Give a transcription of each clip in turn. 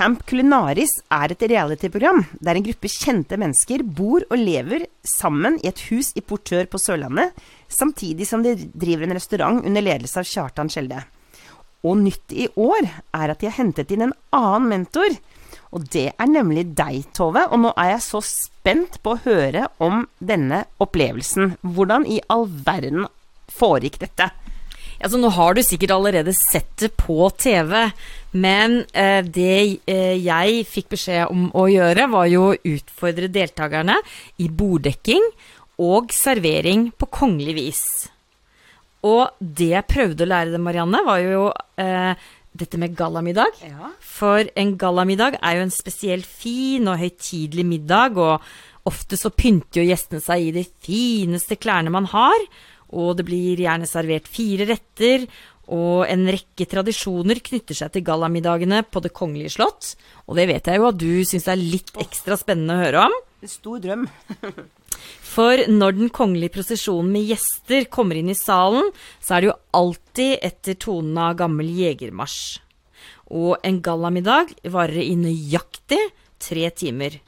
Camp Culinaris er et reality-program der en gruppe kjente mennesker bor og lever sammen i et hus i Portør på Sørlandet, samtidig som de driver en restaurant under ledelse av Kjartan Skjelde. Og nytt i år er at de har hentet inn en annen mentor. Og det er nemlig deg, Tove. Og nå er jeg så spent på å høre om denne opplevelsen. Hvordan i all verden foregikk dette? Altså, nå har du sikkert allerede sett det på TV, men eh, det eh, jeg fikk beskjed om å gjøre, var jo å utfordre deltakerne i borddekking og servering på kongelig vis. Og det jeg prøvde å lære dem, Marianne, var jo eh, dette med gallamiddag. Ja. For en gallamiddag er jo en spesielt fin og høytidelig middag, og ofte så pynter jo gjestene seg i de fineste klærne man har. Og det blir gjerne servert fire retter, og en rekke tradisjoner knytter seg til gallamiddagene på Det kongelige slott. Og det vet jeg jo at du syns er litt ekstra spennende å høre om. En Stor drøm. For når den kongelige prosesjonen med gjester kommer inn i salen, så er det jo alltid etter tonen av gammel jegermarsj. Og en gallamiddag varer i nøyaktig tre timer.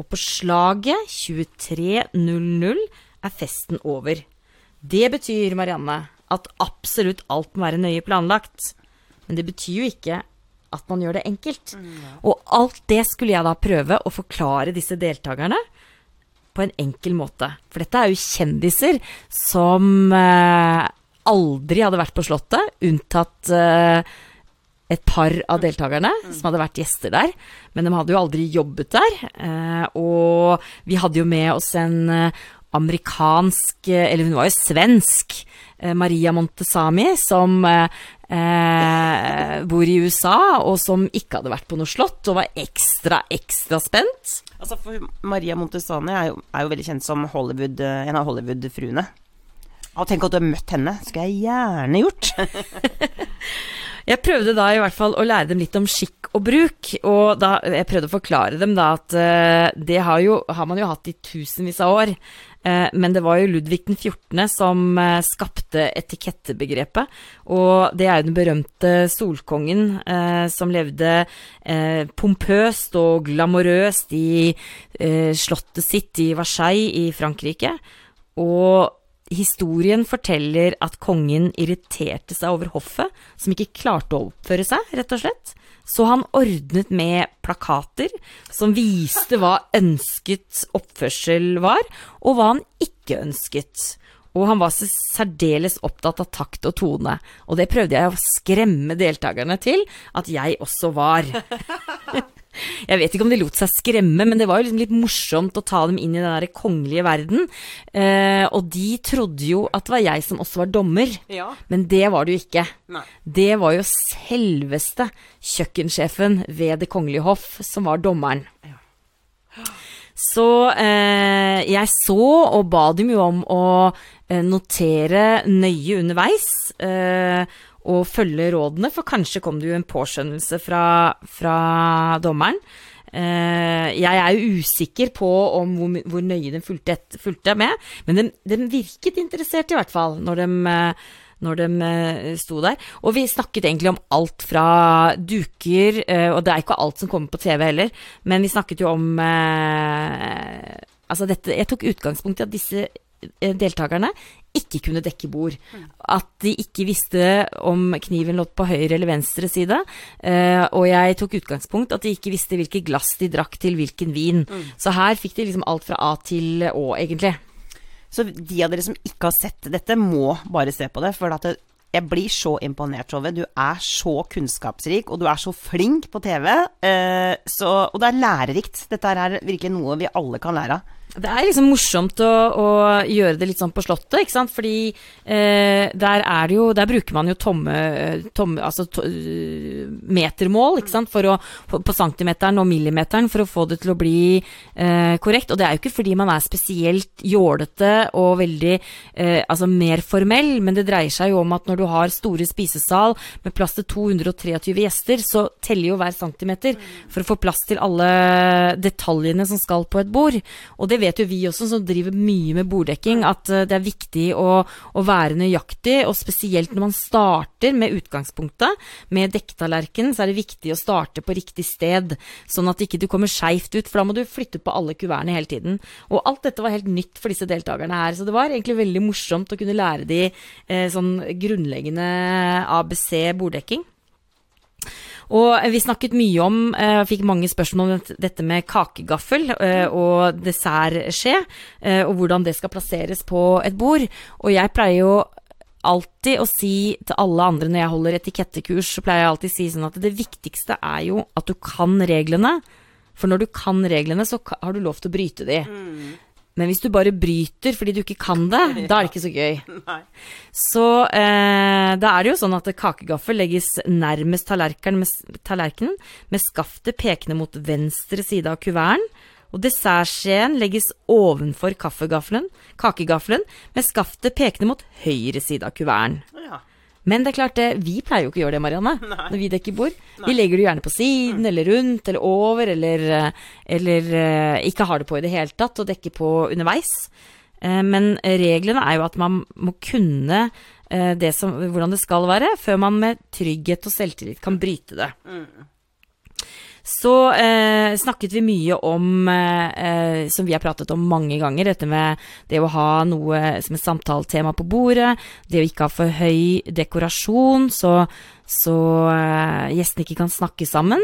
Og på slaget 23.00 er festen over. Det betyr, Marianne, at absolutt alt må være nøye planlagt. Men det betyr jo ikke at man gjør det enkelt. Og alt det skulle jeg da prøve å forklare disse deltakerne på en enkel måte. For dette er jo kjendiser som eh, aldri hadde vært på Slottet, unntatt eh, et par av deltakerne som hadde vært gjester der. Men de hadde jo aldri jobbet der. Eh, og vi hadde jo med oss en amerikansk eh, Eller hun var jo svensk. eh, Maria Montesami, som eh, eh, bor i USA, og som ikke hadde vært på noe slott, og var ekstra, ekstra spent. Altså for Maria Montesani er jo, er jo veldig kjent som Hollywood, en av Hollywood-fruene. Og tenk at du har møtt henne. Skulle jeg gjerne gjort. Jeg prøvde da i hvert fall å lære dem litt om skikk og bruk, og da jeg prøvde å forklare dem da at det har, jo, har man jo hatt i tusenvis av år. Eh, men det var jo Ludvig den 14. som eh, skapte etikettebegrepet. Og det er jo den berømte solkongen eh, som levde pompøst og glamorøst i slottet sitt i Versailles i Frankrike. Og Historien forteller at kongen irriterte seg over hoffet, som ikke klarte å oppføre seg, rett og slett. Så han ordnet med plakater som viste hva ønsket oppførsel var, og hva han ikke ønsket. Og han var særdeles opptatt av takt og tone, og det prøvde jeg å skremme deltakerne til at jeg også var. Jeg vet ikke om de lot seg skremme, men det var jo liksom litt morsomt å ta dem inn i den der kongelige verden. Eh, og de trodde jo at det var jeg som også var dommer, Ja. men det var det jo ikke. Nei. Det var jo selveste kjøkkensjefen ved Det kongelige hoff som var dommeren. Så eh, jeg så og ba dem jo om å eh, notere nøye underveis. Eh, og følge rådene, for kanskje kom det jo en påskjønnelse fra, fra dommeren. Uh, jeg er jo usikker på om hvor, hvor nøye den fulgte, et, fulgte med, men den virket interessert i hvert fall når de, eh, når de eh, sto der. Og vi snakket egentlig om alt fra duker, uh, og det er ikke alt som kommer på TV heller, men vi snakket jo om uh, Altså dette Jeg tok utgangspunkt i at disse deltakerne ikke kunne dekke bord. At de ikke visste om kniven lå på høyre eller venstre side. Eh, og jeg tok utgangspunkt at de ikke visste hvilket glass de drakk til hvilken vin. Så her fikk de liksom alt fra A til Å, egentlig. Så de av dere som ikke har sett dette, må bare se på det. For at det, jeg blir så imponert, Tove. Du er så kunnskapsrik, og du er så flink på TV. Eh, så, og det er lærerikt. Dette er virkelig noe vi alle kan lære av. Det er liksom morsomt å, å gjøre det litt sånn på Slottet, ikke sant. Fordi eh, der er det jo Der bruker man jo tomme, tomme Altså to, metermål, ikke sant, for å på centimeteren og millimeteren for å få det til å bli eh, korrekt. Og det er jo ikke fordi man er spesielt jålete og veldig eh, Altså mer formell, men det dreier seg jo om at når du har store spisesal med plass til 223 gjester, så teller jo hver centimeter for å få plass til alle detaljene som skal på et bord. Og det vet vet jo vi også, som driver mye med borddekking, at eh, det er viktig å, å, være nøyaktig. Og spesielt når man starter med utgangspunktet, med dekktallerken, så er det viktig å starte på riktig sted. Sånn at ikke du kommer skeivt ut, for da må du flytte på alle kuvertene hele tiden. Og alt dette var helt nytt for disse deltakerne her. Så det var egentlig veldig morsomt å kunne lære de eh, sånn grunnleggende ABC borddekking. Og vi snakket mye om, uh, fikk mange spørsmål om dette med kakegaffel uh, og dessertskje, uh, og hvordan det skal plasseres på et bord. Og jeg pleier jo alltid å si til alle andre når jeg holder etikettekurs, så pleier jeg alltid å si sånn at det viktigste er jo at du kan reglene. For når du kan reglene, så har du lov til å bryte de. Mm. Men hvis du bare bryter fordi du ikke kan det, ja. da er det ikke så gøy. Nei. Så eh, da er det jo sånn at kakegaffel legges nærmest tallerkenen med, tallerkenen, med skaftet pekende mot venstre side av kuverten. Og dessertskjeen legges ovenfor kakegaffelen, med skaftet pekende mot høyre side av kuverten. Men det er klart, det, vi pleier jo ikke å gjøre det, Marianne, Nei. når vi dekker bord. Nei. Vi legger det gjerne på siden, mm. eller rundt, eller over, eller, eller uh, ikke har det på i det hele tatt, og dekker på underveis. Men reglene er jo at man må kunne det som, hvordan det skal være, før man med trygghet og selvtillit kan bryte det. Mm så eh, snakket vi mye om, eh, som vi har pratet om mange ganger, dette med det å ha noe som et samtaletema på bordet, det å ikke ha for høy dekorasjon, så, så eh, gjestene ikke kan snakke sammen.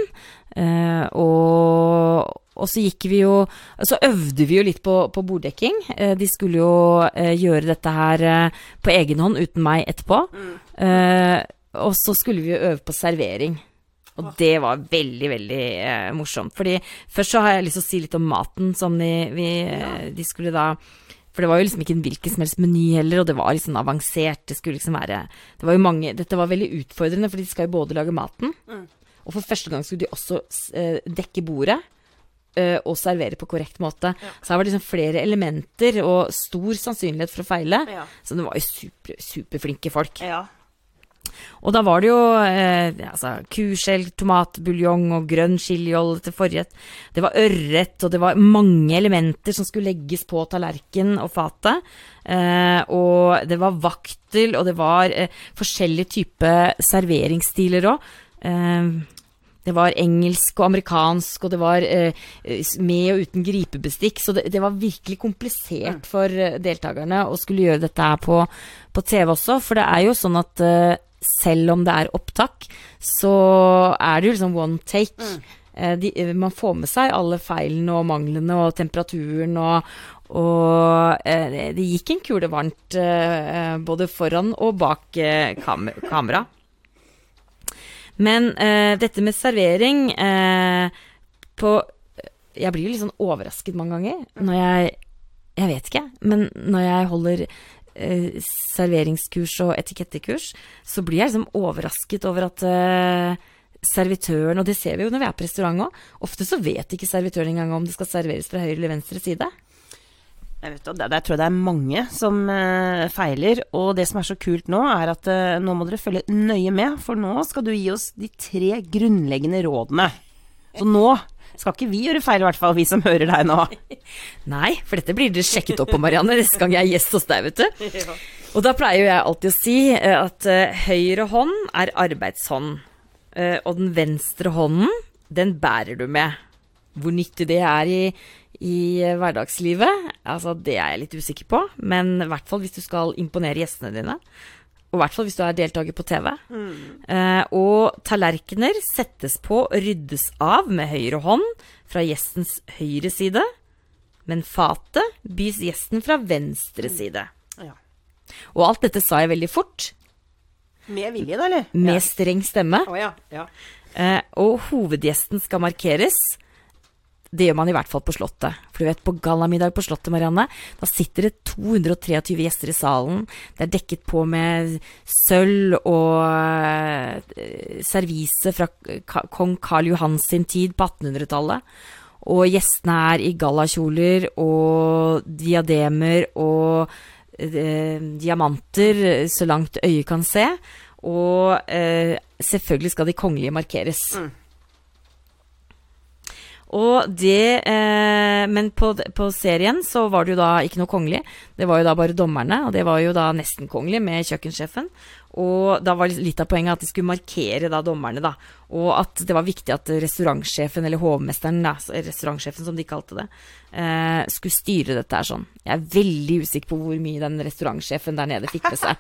Eh, og, og så gikk vi jo Så øvde vi jo litt på, på borddekking. Eh, de skulle jo eh, gjøre dette her på egen hånd uten meg etterpå. Mm. og så skulle vi jo øve på servering. Og det var veldig, veldig eh, morsomt. Fordi først så har jeg lyst til å si litt om maten som de, vi, ja. de skulle da for det var jo liksom ikke en hvilken som helst meny heller, og det var liksom avansert. Det skulle liksom være det var jo mange, Dette var veldig utfordrende, for de skal jo både lage maten, mm. og for første gang skulle de også eh, dekke bordet. Uh, og servere på korrekt måte. Ja. Så her var det liksom flere elementer og stor sannsynlighet for å feile. Ja. Så det var jo super, superflinke folk. Ja. Og da var det jo eh, altså, kuskjell, tomatbuljong og grønn chiliolje til forrett. Det var ørret, og det var mange elementer som skulle legges på tallerken og fatet. Eh, og det var vaktel, og det var eh, forskjellige typer serveringsstiler òg. Eh, det var engelsk og amerikansk, og det var eh, med og uten gripebestikk. Så det, det var virkelig komplisert for eh, deltakerne å skulle gjøre dette her på, på TV også. For det er jo sånn at selv om det er opptak, så er det jo liksom one take. Mm. Eh, de, eh, man får med seg alle feilene og manglene og temperaturen og, og eh, det gikk en kule varmt eh, både foran og bak eh, kam kamera. Men eh, dette med servering på Jeg blir jo litt sånn overrasket mange ganger når jeg Jeg vet ikke, men når jeg holder eh, serveringskurs og etikettekurs, så blir jeg liksom overrasket over at eh, servitøren, og det ser vi jo når vi er på restaurant òg, ofte så vet ikke servitøren engang om det skal serveres fra høyre eller venstre side. Jeg vet, det, der tror jeg det er mange som eh, feiler. Og det som er så kult nå, er at eh, nå må dere følge nøye med, for nå skal du gi oss de tre grunnleggende rådene. Så nå skal ikke vi gjøre feil, i hvert fall, vi som hører deg nå. Nei, for dette blir dere sjekket opp på, Marianne, neste gang jeg er gjest hos deg, vet du. Og da pleier jeg alltid å si eh, at uh, høyre hånd er arbeidshånd, uh, og den venstre hånden, den bærer du med. Hvor nyttig det er i, i hverdagslivet, altså det er jeg litt usikker på, men i hvert fall hvis du skal imponere gjestene dine. Og i hvert fall hvis du er deltaker på TV. Mm. Eh, og tallerkener settes på og ryddes av med høyre hånd fra gjestens høyre side. Men fatet bys gjesten fra venstre mm. side. Ja. Og alt dette sa jeg veldig fort. Med vilje, da, eller? Med ja. streng stemme. Oh, ja. Ja. Eh, og hovedgjesten skal markeres det gjør man i hvert fall på Slottet. For du vet, på gallamiddag på Slottet, Marianne, da sitter det 223 gjester i salen. Det er dekket på med sølv og uh, servise fra kong Karl Johans sin tid på 1800-tallet. Og gjestene er i gallakjoler og diademer og eh, diamanter så langt øyet kan se. Og eh, selvfølgelig skal de kongelige markeres. Mm. Og det eh, Men på, på, serien så var det jo da ikke noe kongelig. Det var jo da bare dommerne, og det var jo da nesten kongelig med kjøkkensjefen. Og da var litt av poenget at de skulle markere da dommerne, da. Og at det var viktig at restaurantsjefen, eller hovmesteren, da, restaurantsjefen som de kalte det, eh, skulle styre dette her sånn. Jeg er veldig usikker på hvor mye den restaurantsjefen der nede fikk med seg.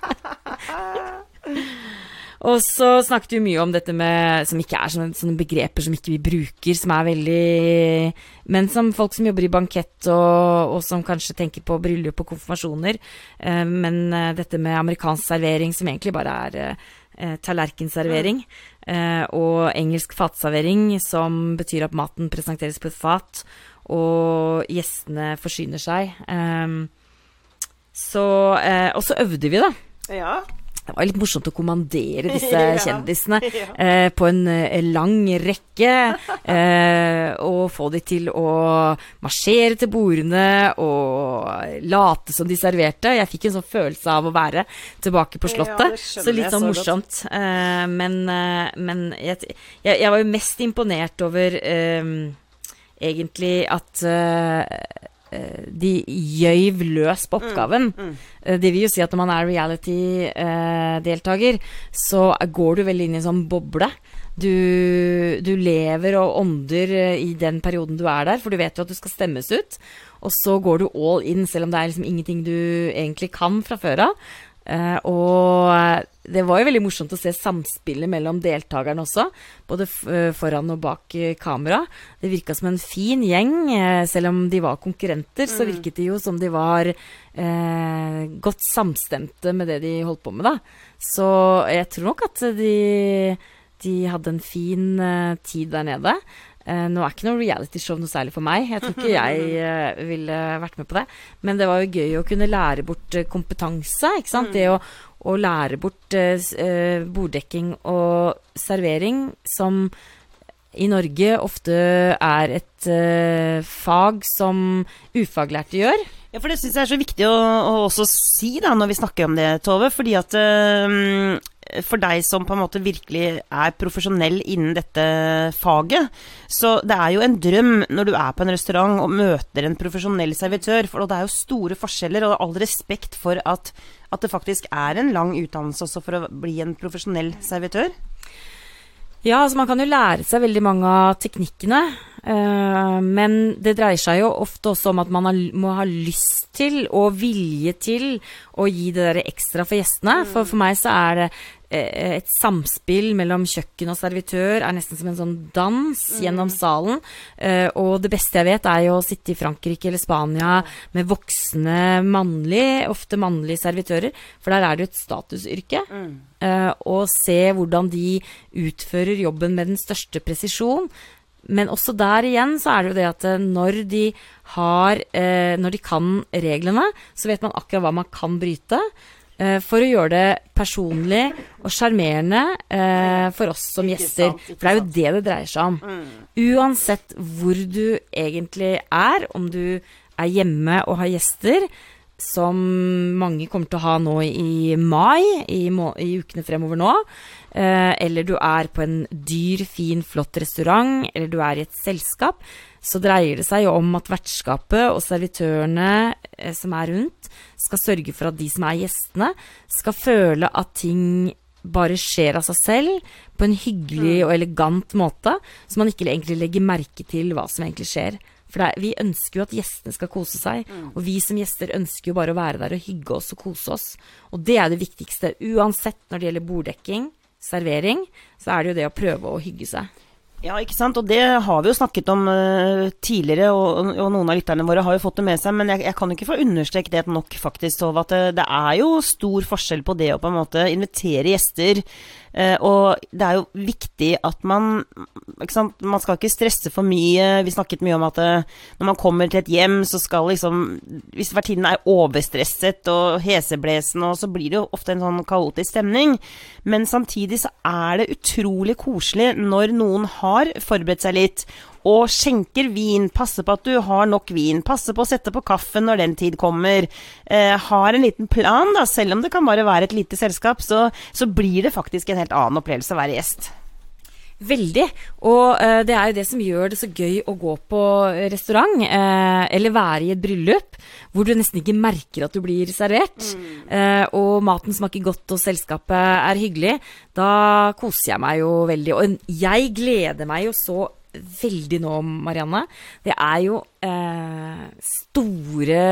Og så snakket vi mye om dette med Som ikke er sånne, sånne, begreper som ikke vi bruker, som er veldig Men som folk som jobber i bankett, og, og som kanskje tenker på bryllup og konfirmasjoner. Eh, men eh, dette med amerikansk servering, som egentlig bare er eh, tallerkenservering. Eh, og engelsk fatservering, som betyr at maten presenteres på et fat, og gjestene forsyner seg. Eh, så eh, Og så øvde vi, da. Ja. Det var litt morsomt å kommandere disse ja, kjendisene ja. eh, på en eh, lang rekke. Eh, og få de til å marsjere til bordene og late som de serverte. Jeg fikk en sånn følelse av å være tilbake på Slottet. Ja, så litt sånn morsomt. Eh, men, eh, men jeg, jeg, jeg, var jo mest imponert over eh, egentlig at de gjøyv løs på oppgaven. Mm, mm. Eh, det vil jo si at når man er reality-deltaker, så går du veldig inn i en sånn boble. Du, du, lever og ånder eh, i den perioden du er der, for du vet jo at du skal stemmes ut. Og så går du all in, selv om det er liksom ingenting du egentlig kan fra før av. Uh, og det var jo veldig morsomt å se samspillet mellom deltakerne også, både uh, foran og bak uh, kamera. Det virka som en fin gjeng, selv om de var konkurrenter, mm. så virket det jo som de var godt samstemte med det de holdt på med, da. Så jeg tror nok at de, de hadde en fin tid der nede. Uh, nå er ikke noe realityshow noe særlig for meg. Jeg tror ikke jeg uh, ville vært med på det. Men det var jo gøy å kunne lære bort uh, kompetanse. ikke sant? Mm. Det å, å, lære bort borddekking og servering, som i Norge ofte er et fag som ufaglærte gjør. Ja, for Det syns jeg er så viktig å, å, også si da, når vi snakker om det, Tove. fordi at for deg som på en måte virkelig er profesjonell innen dette faget. Så det er jo en drøm når du er på en restaurant og møter en profesjonell servitør. For det er jo store forskjeller, og all respekt for at, at det faktisk er en lang utdannelse også for å bli en profesjonell servitør. Ja, altså man kan jo lære seg veldig mange av teknikkene. Uh, men det dreier seg jo ofte også om at man må ha lyst til og vilje til å gi det der ekstra for gjestene. For for meg så er det Eh, et samspill mellom kjøkken og servitør er nesten som en sånn dans mm. gjennom salen. Uh, og det beste jeg vet, er jo å sitte i Frankrike eller Spania med voksne mannlige, ofte mannlige servitører, for der er det jo et statusyrke. Mm. Uh, og se hvordan de utfører jobben med den største presisjon. Men også der igjen så er det jo det at når de har eh, Når de kan reglene, så vet man akkurat hva man kan bryte. Eh, for å gjøre det personlig og sjarmerende eh, for oss som gjester. For det er jo det det dreier seg om. Mm. Uansett hvor du egentlig er, om du er hjemme og har gjester, som mange kommer til å ha nå i mai, i, i ukene fremover nå, eh, eller du er på en dyr, fin, flott restaurant, eller du er i et selskap, så dreier det seg jo om at vertskapet og servitørene eh, som er rundt, skal sørge for at de som er gjestene, skal føle at ting bare skjer av seg selv på en hyggelig mm. og elegant måte, så man ikke egentlig legger merke til hva som egentlig skjer. For er, vi ønsker jo at gjestene skal kose seg, mm. og vi som gjester ønsker jo bare å være der og hygge oss og kose oss. Og det er det viktigste. Uansett når det gjelder borddekking, servering, så er det jo det å prøve å hygge seg. Ja, ikke sant. Og det har vi jo snakket om uh, tidligere, og, og, noen av lytterne våre har jo fått det med seg. Men jeg, jeg kan jo ikke få understreke det nok, faktisk, Tove. At det, det, er jo stor forskjell på det å på en måte invitere gjester og det er jo viktig at man ikke sant? Man skal ikke stresse for mye. Vi snakket mye om at uh, når man kommer til et hjem, så skal liksom Hvis vertinnen er overstresset og heseblesen, så blir det jo ofte en sånn kaotisk stemning. Men samtidig så er det utrolig koselig når noen har forberedt seg litt og skjenker vin, passer på at du har nok vin, passer på å sette på kaffen når den tid kommer, eh, har en liten plan, da, selv om det kan bare være et lite selskap, så, så blir det faktisk en helt annen opplevelse å være gjest. Veldig. Og eh, det er jo det som gjør det så gøy å gå på restaurant, eh, eller være i et bryllup, hvor du nesten ikke merker at du blir servert. Eh, og maten smaker godt, og selskapet er hyggelig. Da koser jeg meg jo veldig. Og jeg gleder meg jo så veldig nå, Marianne. Det er jo eh, store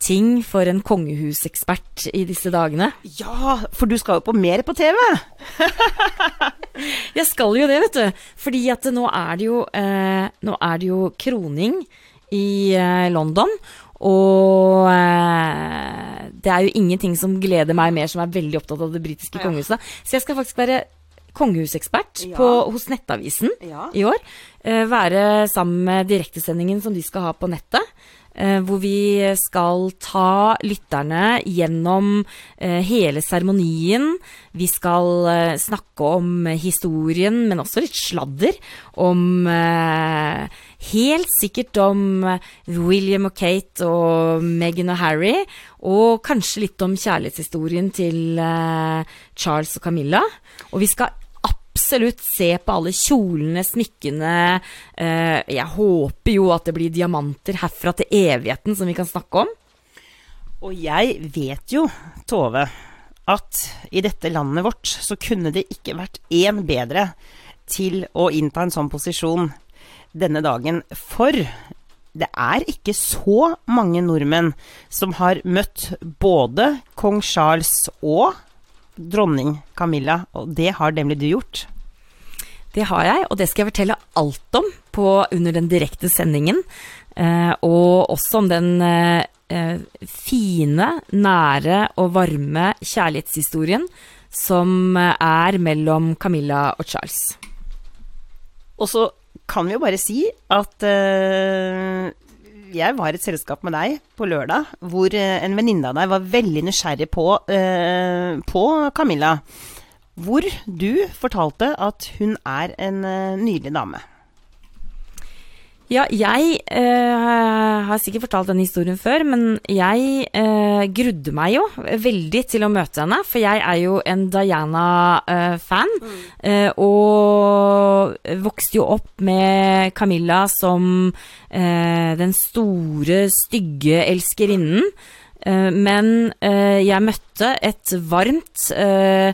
ting for en kongehusekspert i disse dagene. Ja, for du skal jo på mer på TV. Jeg skal jo det, vet du. Fordi at nå er det jo, eh, nå er det jo kroning i eh, London. Og eh, det er jo ingenting som gleder meg mer, som er veldig opptatt av det britiske kongehuset. Så jeg skal faktisk være kongehusekspert Ja. på, hos Nettavisen Ja. i år. Eh, være sammen med direktesendingen som de skal ha på nettet. Eh, hvor vi skal ta lytterne gjennom eh, hele seremonien. Vi skal eh, snakke om historien, men også litt sladder. Om Helt sikkert om William og Kate og Meghan og Harry. Og kanskje litt om kjærlighetshistorien til Charles og Camilla. Og vi skal absolutt se på alle kjolene, smykkene. Eh, jeg håper jo at det blir diamanter herfra til evigheten som vi kan snakke om. Og jeg vet jo, Tove, at i dette landet vårt så kunne det ikke vært én bedre til å innta en sånn posisjon denne dagen. For det er ikke så mange nordmenn som har møtt både kong Charles og dronning Camilla, og det har nemlig du gjort. Det har jeg, og det skal jeg fortelle alt om på, under den direkte sendingen. Eh, og også om den eh, eh, fine, nære og varme kjærlighetshistorien som eh, er mellom Camilla og Charles. Og så kan vi jo bare si at eh, jeg var i et selskap med deg på lørdag, hvor eh, en venninne av deg var veldig nysgjerrig på, eh, på Camilla. Hvor du fortalte at hun er en eh, nydelig dame. Ja, jeg eh, har sikkert fortalt denne historien før, men jeg eh, grudde meg jo veldig til å møte henne, for jeg er jo en Diana-fan. Eh, og vokste jo opp med Camilla som eh, den store, stygge elskerinnen. Eh, men eh, jeg møtte et varmt, eh,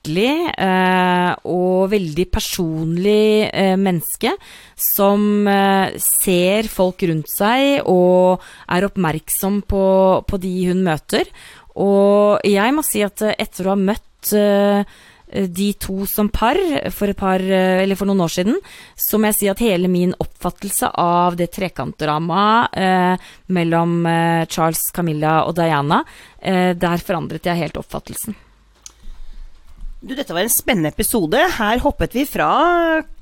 hjertelig eh, og veldig personlig eh, menneske som eh, ser folk rundt seg og er oppmerksom på, på de hun møter. Og jeg må si at eh, etter å ha møtt eh, de to som par for, par, eh, for noen år siden, så må jeg si at hele min oppfattelse av det trekantdramaet mellom Charles, Camilla og Diana, der forandret jeg helt oppfattelsen. Du, dette var en spennende episode. Her hoppet vi fra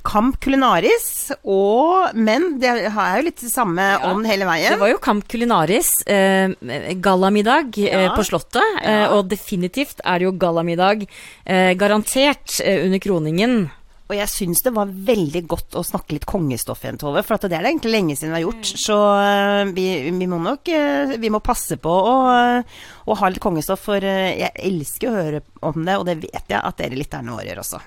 Kamp Kulinaris og, men det er jo litt det samme ånd hele veien. Det var jo Kamp Kulinaris, eh, gallamiddag eh, Ja. på Slottet, eh, Ja. og definitivt er det jo gallamiddag eh, garantert eh, under kroningen. Og jeg syns det var veldig godt å snakke litt kongestoff igjen, Tove. For at det er det egentlig lenge siden vi har gjort. Så øh, vi, vi må nok øh, Vi må passe på å, øh, å ha litt kongestoff, for jeg elsker å høre om det, og det vet jeg at dere lytterne våre gjør også.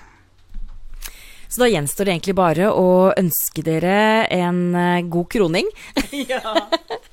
Så da gjenstår det egentlig bare å ønske dere en eh, god kroning.